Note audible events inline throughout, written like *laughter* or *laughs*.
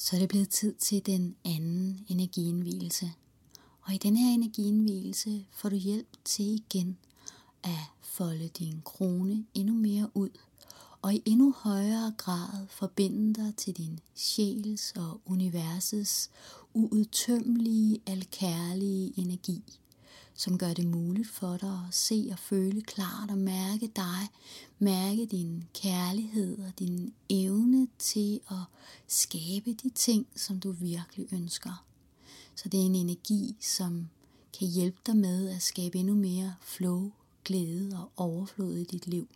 Så er det blevet tid til den anden energiindvielse. Og i den her energiindvielse får du hjælp til igen at folde din krone endnu mere ud, og i endnu højere grad forbinde dig til din sjæls og universets uudtømmelige, alkærlige energi som gør det muligt for dig at se og føle klart og mærke dig, mærke din kærlighed og din evne til at skabe de ting, som du virkelig ønsker. Så det er en energi, som kan hjælpe dig med at skabe endnu mere flow, glæde og overflod i dit liv.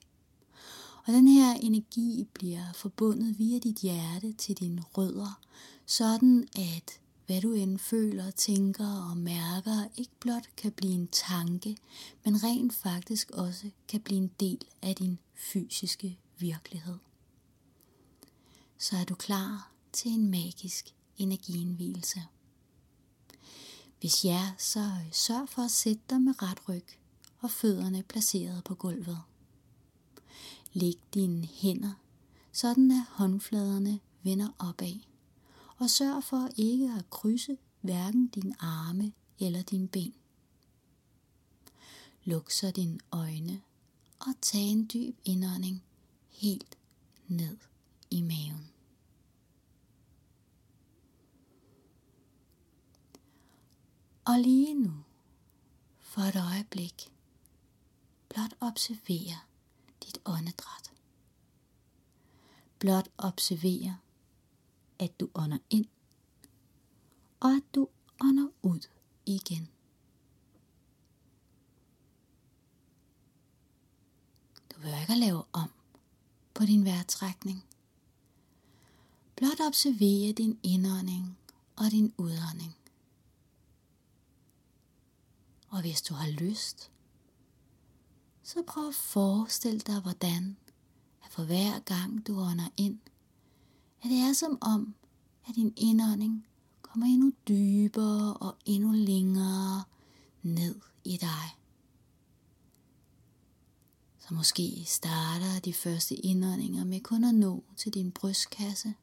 Og den her energi bliver forbundet via dit hjerte til dine rødder, sådan at hvad du end føler, tænker og mærker, ikke blot kan blive en tanke, men rent faktisk også kan blive en del af din fysiske virkelighed. Så er du klar til en magisk energiindvielse. Hvis ja, så øh, sørg for at sætte dig med ret ryg og fødderne placeret på gulvet. Læg dine hænder, sådan at håndfladerne vender opad og sørg for ikke at krydse hverken din arme eller din ben. Luk så dine øjne og tag en dyb indånding helt ned i maven. Og lige nu, for et øjeblik, blot observere dit åndedræt. Blot observere at du ånder ind, og at du ånder ud igen. Du vil ikke lave om på din vejrtrækning. Blot observere din indånding og din udånding. Og hvis du har lyst, så prøv at forestille dig, hvordan at for hver gang du ånder ind, at det er som om, at din indånding kommer endnu dybere og endnu længere ned i dig. Så måske starter de første indåndinger med kun at nå til din brystkasse,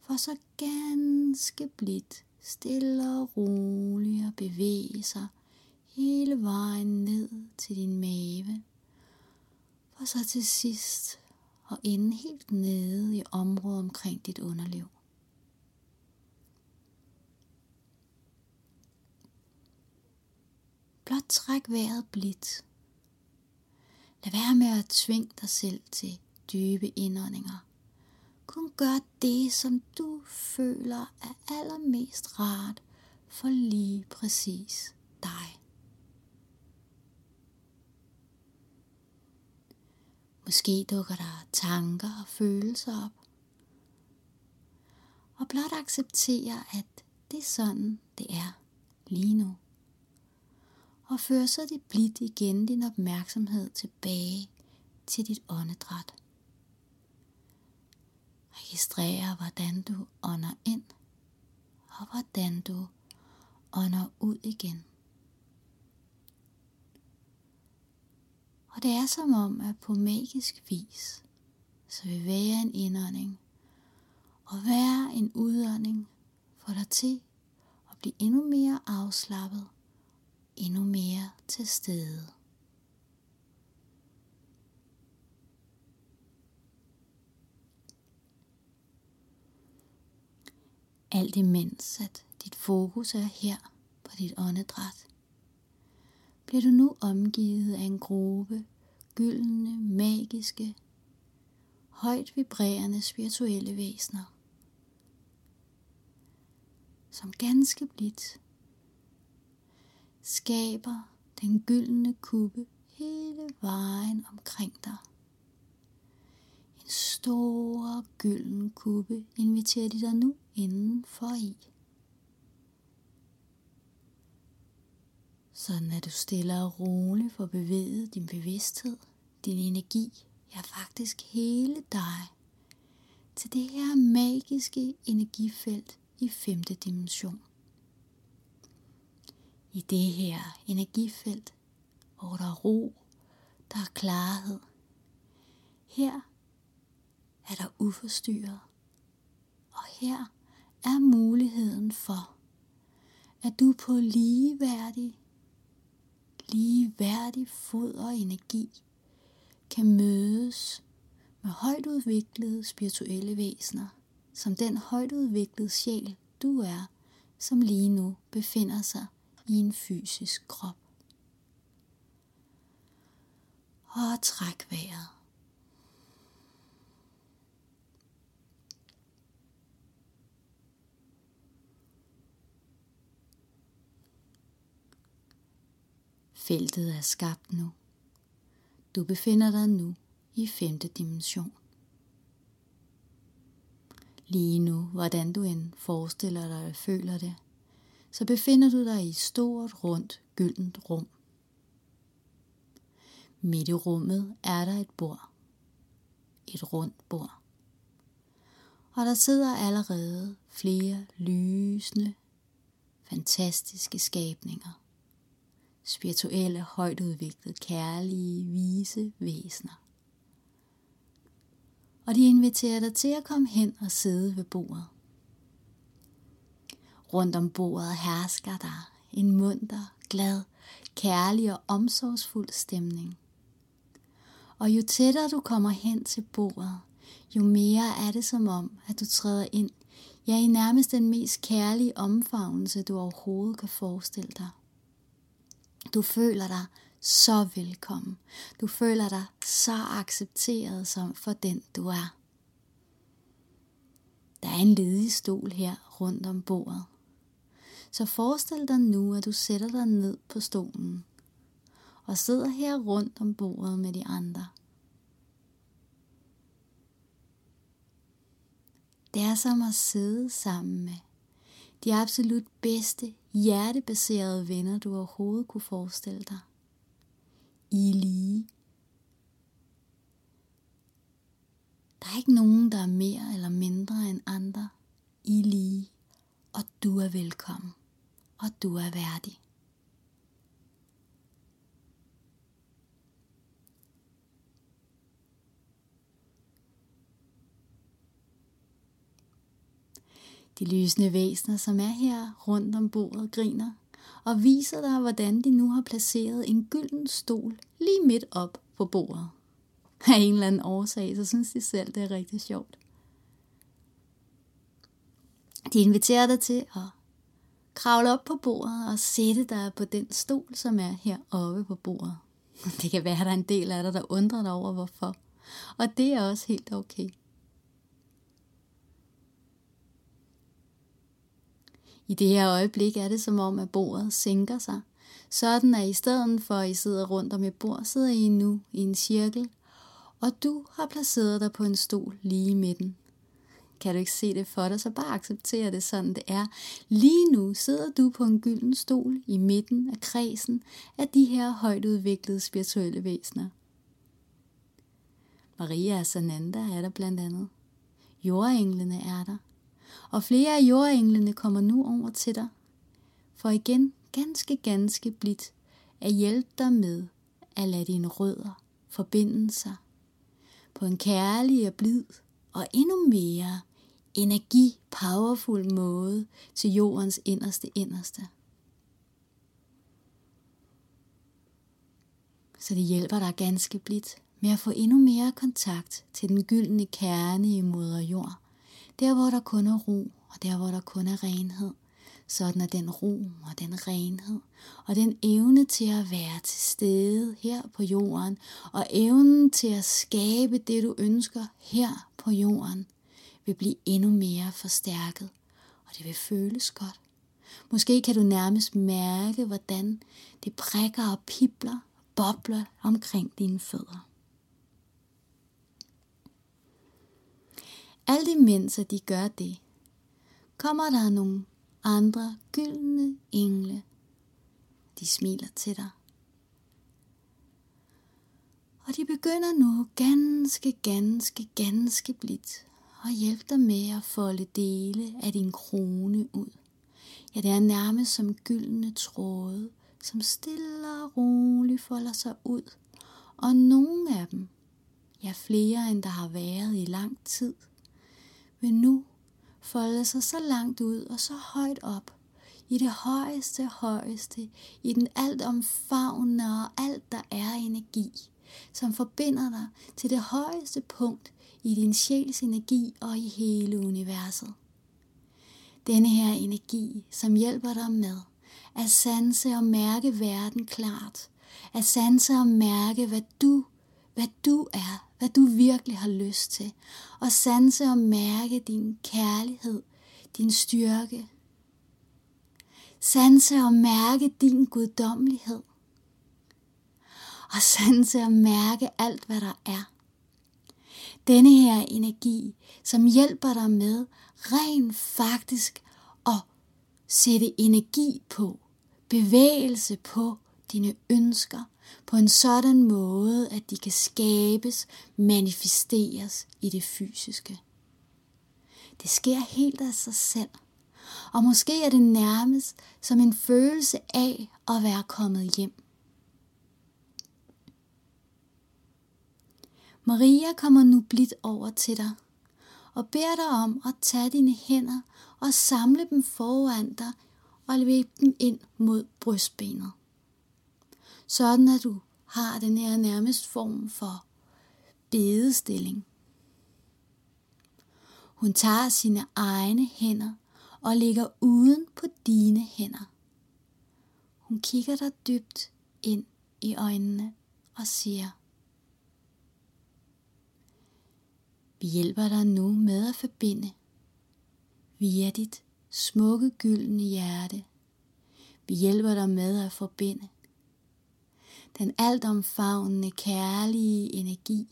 for så ganske blidt, stille og roligt at bevæge sig hele vejen ned til din mave, for så til sidst og ende helt nede i området omkring dit underliv. Blot træk vejret blidt. Lad være med at tvinge dig selv til dybe indåndinger. Kun gør det, som du føler er allermest rart for lige præcis dig. Måske dukker der tanker og følelser op. Og blot acceptere, at det er sådan, det er lige nu. Og før så det blidt igen din opmærksomhed tilbage til dit åndedræt. Registrer, hvordan du ånder ind, og hvordan du ånder ud igen. Og det er som om, at på magisk vis, så vil være en indånding og være en udånding for dig til at blive endnu mere afslappet, endnu mere til stede. Alt imens at dit fokus er her på dit åndedræt, bliver du nu omgivet af en gruppe gyldne, magiske, højt vibrerende spirituelle væsener, som ganske blidt skaber den gyldne kuppe hele vejen omkring dig. En stor gylden kuppe inviterer de dig nu indenfor i. Sådan at du stille og roligt får bevæget din bevidsthed, din energi, ja faktisk hele dig, til det her magiske energifelt i femte dimension. I det her energifelt, hvor der er ro, der er klarhed, her er der uforstyrret, og her er muligheden for, at du på ligeværdig, ligeværdig fod og energi kan mødes med højt udviklede spirituelle væsener, som den højt udviklede sjæl, du er, som lige nu befinder sig i en fysisk krop. Og træk vejret. Feltet er skabt nu. Du befinder dig nu i femte dimension. Lige nu, hvordan du end forestiller dig og føler det, så befinder du dig i et stort, rundt, gyldent rum. Midt i rummet er der et bord. Et rundt bord. Og der sidder allerede flere lysende, fantastiske skabninger spirituelle, højt udviklede, kærlige, vise væsener. Og de inviterer dig til at komme hen og sidde ved bordet. Rundt om bordet hersker der en munter, glad, kærlig og omsorgsfuld stemning. Og jo tættere du kommer hen til bordet, jo mere er det som om, at du træder ind, ja i nærmest den mest kærlige omfavnelse, du overhovedet kan forestille dig. Du føler dig så velkommen. Du føler dig så accepteret som for den du er. Der er en ledig stol her rundt om bordet. Så forestil dig nu, at du sætter dig ned på stolen og sidder her rundt om bordet med de andre. Det er som at sidde sammen med de absolut bedste, hjertebaserede venner, du overhovedet kunne forestille dig. I lige. Der er ikke nogen, der er mere eller mindre end andre. I lige. Og du er velkommen. Og du er værdig. De lysende væsener, som er her rundt om bordet, griner og viser dig, hvordan de nu har placeret en gylden stol lige midt op på bordet. Af en eller anden årsag, så synes de selv, det er rigtig sjovt. De inviterer dig til at kravle op på bordet og sætte dig på den stol, som er heroppe på bordet. *laughs* Det kan være, at der er en del af dig, der undrer dig over, hvorfor. Og det er også helt okay. I det her øjeblik er det som om, at bordet sænker sig. Sådan er i stedet for at I sidder rundt om et bord, sidder I nu i en cirkel, og du har placeret dig på en stol lige i midten. Kan du ikke se det for dig, så bare accepter det sådan det er. Lige nu sidder du på en gylden stol i midten af kredsen af de her højt udviklede spirituelle væsener. Maria Sananda er der blandt andet. Jordenglene er der og flere af jordenglene kommer nu over til dig, for igen ganske, ganske blidt at hjælpe dig med at lade dine rødder forbinde sig. På en kærlig og blid og endnu mere energi powerful måde til jordens inderste inderste. Så det hjælper dig ganske blidt med at få endnu mere kontakt til den gyldne kerne i moder jord, der hvor der kun er ro, og der hvor der kun er renhed, sådan er den ro og den renhed, og den evne til at være til stede her på jorden, og evnen til at skabe det du ønsker her på jorden, vil blive endnu mere forstærket, og det vil føles godt. Måske kan du nærmest mærke, hvordan det prikker og pipler, bobler omkring dine fødder. Alt imens at de gør det, kommer der nogle andre gyldne engle. De smiler til dig. Og de begynder nu ganske, ganske, ganske blidt at hjælpe dig med at folde dele af din krone ud. Ja, det er nærmest som gyldne tråde, som stille og roligt folder sig ud. Og nogle af dem, ja flere end der har været i lang tid, vil nu folde sig så langt ud og så højt op, i det højeste, højeste, i den alt omfavnende og alt, der er energi, som forbinder dig til det højeste punkt i din sjæls energi og i hele universet. Denne her energi, som hjælper dig med at sanse og mærke verden klart, at sanse og mærke, hvad du, hvad du er, hvad du virkelig har lyst til, og sanse og mærke din kærlighed, din styrke, sanse og mærke din guddommelighed, og sanse og mærke alt, hvad der er. Denne her energi, som hjælper dig med rent faktisk at sætte energi på, bevægelse på dine ønsker, på en sådan måde, at de kan skabes, manifesteres i det fysiske. Det sker helt af sig selv. Og måske er det nærmest som en følelse af at være kommet hjem. Maria kommer nu blidt over til dig og beder dig om at tage dine hænder og samle dem foran dig og løbe dem ind mod brystbenet. Sådan at du har den her nærmest form for bedestilling. Hun tager sine egne hænder og ligger uden på dine hænder. Hun kigger dig dybt ind i øjnene og siger, Vi hjælper dig nu med at forbinde via dit smukke gyldne hjerte. Vi hjælper dig med at forbinde den altomfavnende kærlige energi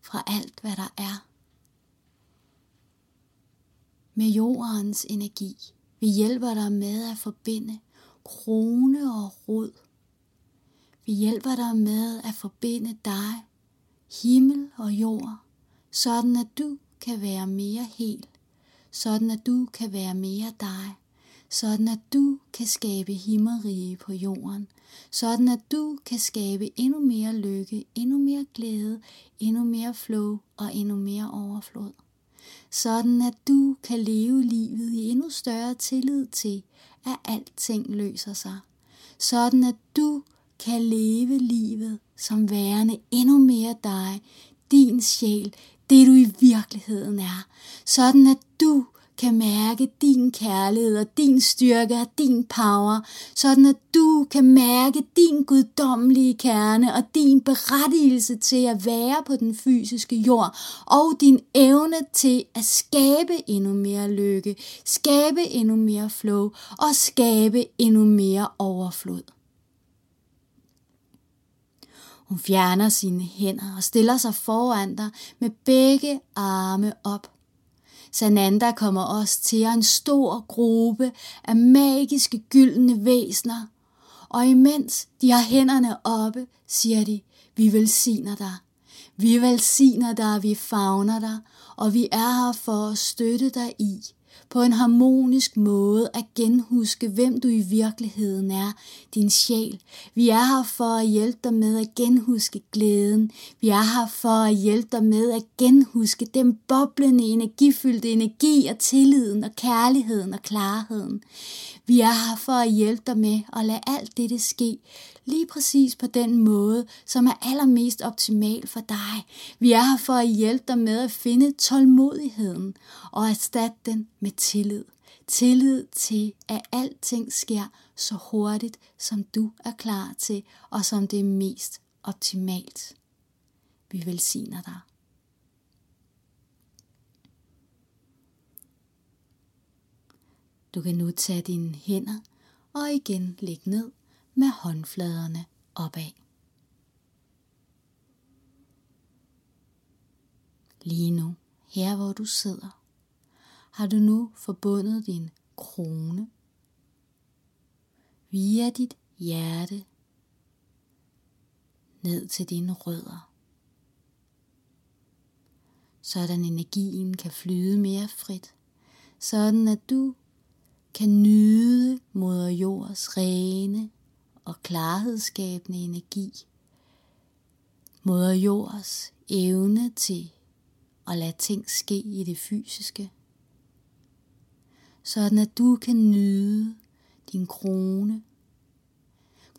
fra alt, hvad der er med jordens energi. Vi hjælper dig med at forbinde krone og rod. Vi hjælper dig med at forbinde dig, himmel og jord, sådan at du kan være mere hel, sådan at du kan være mere dig, sådan at du kan skabe himmerige på jorden, sådan at du kan skabe endnu mere lykke, endnu mere glæde, endnu mere flow og endnu mere overflod sådan at du kan leve livet i endnu større tillid til, at alting løser sig. Sådan at du kan leve livet som værende endnu mere dig, din sjæl, det du i virkeligheden er. Sådan at du kan mærke din kærlighed og din styrke og din power, sådan at du kan mærke din guddommelige kerne og din berettigelse til at være på den fysiske jord, og din evne til at skabe endnu mere lykke, skabe endnu mere flow og skabe endnu mere overflod. Hun fjerner sine hænder og stiller sig foran dig med begge arme op Sananda kommer også til en stor gruppe af magiske gyldne væsner, og imens de har hænderne oppe, siger de, vi velsigner dig. Vi velsigner dig, vi favner dig, og vi er her for at støtte dig i på en harmonisk måde at genhuske, hvem du i virkeligheden er, din sjæl. Vi er her for at hjælpe dig med at genhuske glæden. Vi er her for at hjælpe dig med at genhuske den boblende, energifyldte energi og tilliden og kærligheden og klarheden. Vi er her for at hjælpe dig med at lade alt dette ske, lige præcis på den måde, som er allermest optimal for dig. Vi er her for at hjælpe dig med at finde tålmodigheden og erstatte den med tillid. Tillid til, at alting sker så hurtigt, som du er klar til, og som det er mest optimalt. Vi velsigner dig. Du kan nu tage dine hænder og igen lægge ned med håndfladerne opad. Lige nu, her hvor du sidder, har du nu forbundet din krone via dit hjerte ned til dine rødder. Sådan energien kan flyde mere frit, sådan at du kan nyde moder jords rene og klarhedsskabende energi. Moder jords evne til at lade ting ske i det fysiske. sådan at du kan nyde din krone,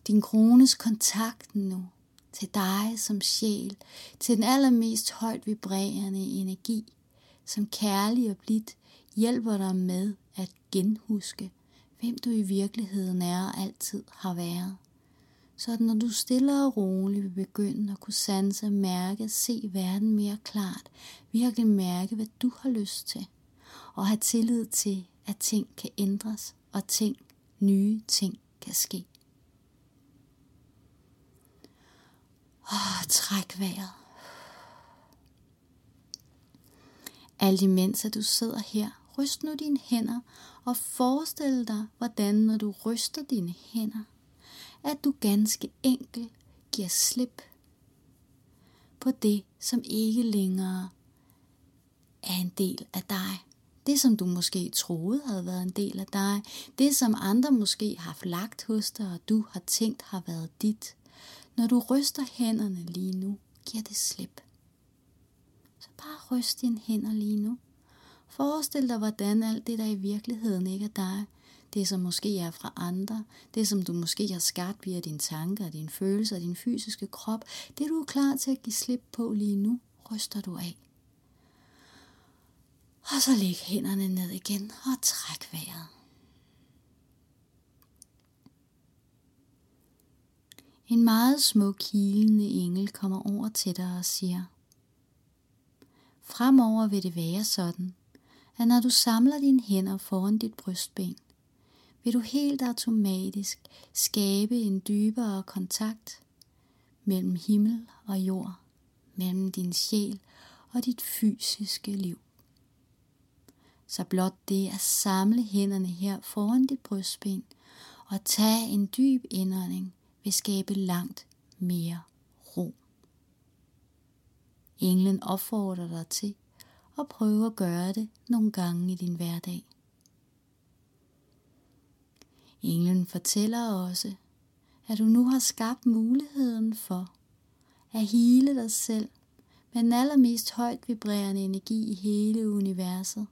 din krones kontakt nu til dig som sjæl, til den allermest højt vibrerende energi, som kærlig og blidt hjælper dig med at genhuske, hvem du i virkeligheden er og altid har været. Så at når du stille og roligt vil begynde at kunne sanse, mærke, se verden mere klart, virkelig mærke, hvad du har lyst til, og have tillid til, at ting kan ændres, og ting, nye ting kan ske. Åh, træk vejret. Alt imens at du sidder her, ryst nu dine hænder og forestil dig, hvordan når du ryster dine hænder, at du ganske enkelt giver slip på det, som ikke længere er en del af dig. Det, som du måske troede havde været en del af dig. Det, som andre måske har lagt hos dig, og du har tænkt har været dit. Når du ryster hænderne lige nu, giver det slip. Så bare ryst dine hænder lige nu. Forestil dig, hvordan alt det, der i virkeligheden ikke er dig, det som måske er fra andre, det som du måske har skabt via dine tanker, dine følelser og din fysiske krop, det du er klar til at give slip på lige nu, ryster du af. Og så læg hænderne ned igen og træk vejret. En meget smuk hilende engel kommer over til dig og siger, Fremover vil det være sådan, at når du samler dine hænder foran dit brystben, vil du helt automatisk skabe en dybere kontakt mellem himmel og jord, mellem din sjæl og dit fysiske liv. Så blot det at samle hænderne her foran dit brystben og tage en dyb indånding vil skabe langt mere ro. Englen opfordrer dig til og prøve at gøre det nogle gange i din hverdag. Englen fortæller også, at du nu har skabt muligheden for at hele dig selv med den allermest højt vibrerende energi i hele universet.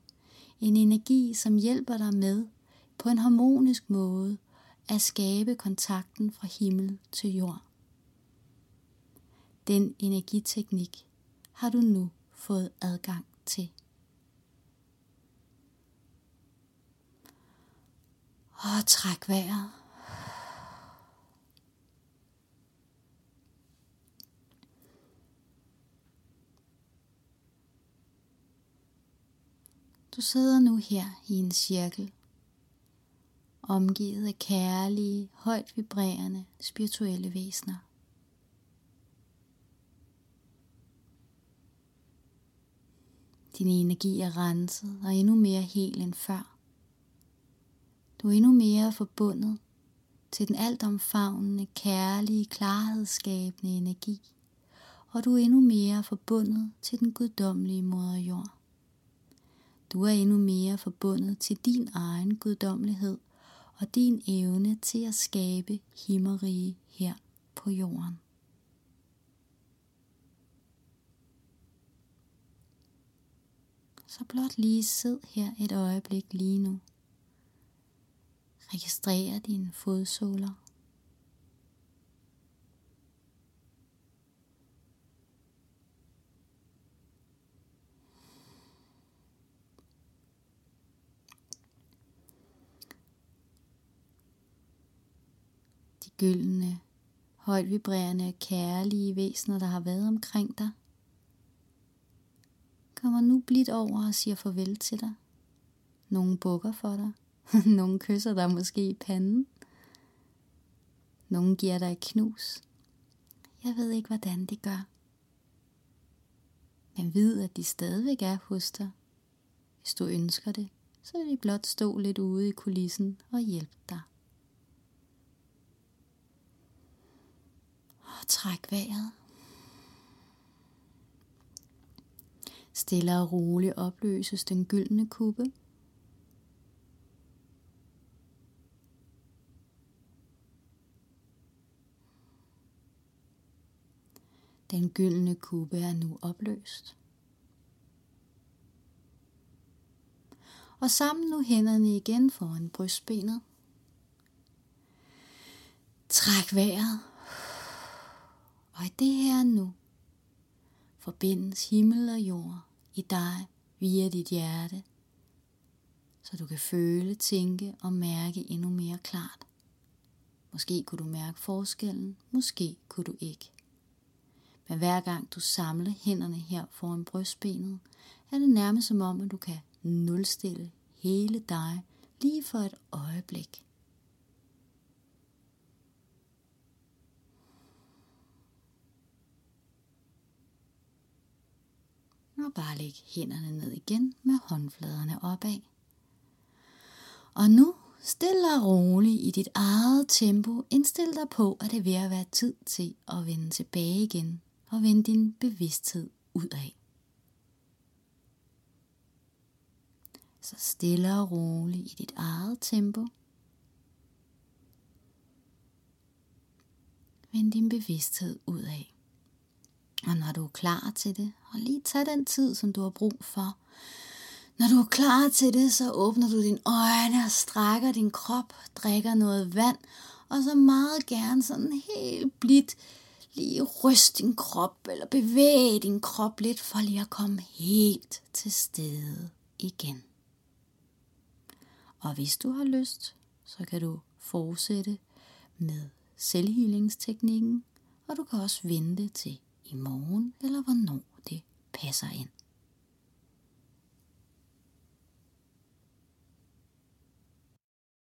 En energi, som hjælper dig med på en harmonisk måde at skabe kontakten fra himmel til jord. Den energiteknik har du nu fået adgang til. Og træk vejret. Du sidder nu her i en cirkel, omgivet af kærlige, højt vibrerende, spirituelle væsener. Din energi er renset og endnu mere hel end før. Du er endnu mere forbundet til den altomfavnende, kærlige, klarhedsskabende energi, og du er endnu mere forbundet til den guddommelige moder jord. Du er endnu mere forbundet til din egen guddommelighed og din evne til at skabe himmerige her på jorden. Så blot lige sid her et øjeblik lige nu. Registrer dine fodsåler. De gyldne, højt vibrerende kærlige væsener, der har været omkring dig, kommer nu blidt over og siger farvel til dig. Nogle bukker for dig. *laughs* Nogle kysser dig måske i panden. Nogle giver dig et knus. Jeg ved ikke, hvordan de gør. Men vid, at de stadigvæk er hos dig. Hvis du ønsker det, så vil de blot stå lidt ude i kulissen og hjælpe dig. Og træk vejret. Stille og roligt opløses den gyldne kuppe. Den gyldne kuppe er nu opløst. Og sammen nu hænderne igen foran brystbenet. Træk vejret. Og i det her nu forbindes himmel og jord i dig via dit hjerte, så du kan føle, tænke og mærke endnu mere klart. Måske kunne du mærke forskellen, måske kunne du ikke. Men hver gang du samler hænderne her foran brystbenet, er det nærmest som om, at du kan nulstille hele dig lige for et øjeblik. Og bare læg hænderne ned igen med håndfladerne opad. Og nu stille og roligt i dit eget tempo indstil dig på, at det er ved at være tid til at vende tilbage igen og vende din bevidsthed ud af. Så stille og roligt i dit eget tempo. Vend din bevidsthed ud af. Og når du er klar til det, og lige tag den tid, som du har brug for. Når du er klar til det, så åbner du dine øjne og strækker din krop, drikker noget vand, og så meget gerne sådan helt blidt lige ryst din krop, eller bevæge din krop lidt, for lige at komme helt til stede igen. Og hvis du har lyst, så kan du fortsætte med selvhealingsteknikken, og du kan også vente til i morgen, eller hvornår det passer ind.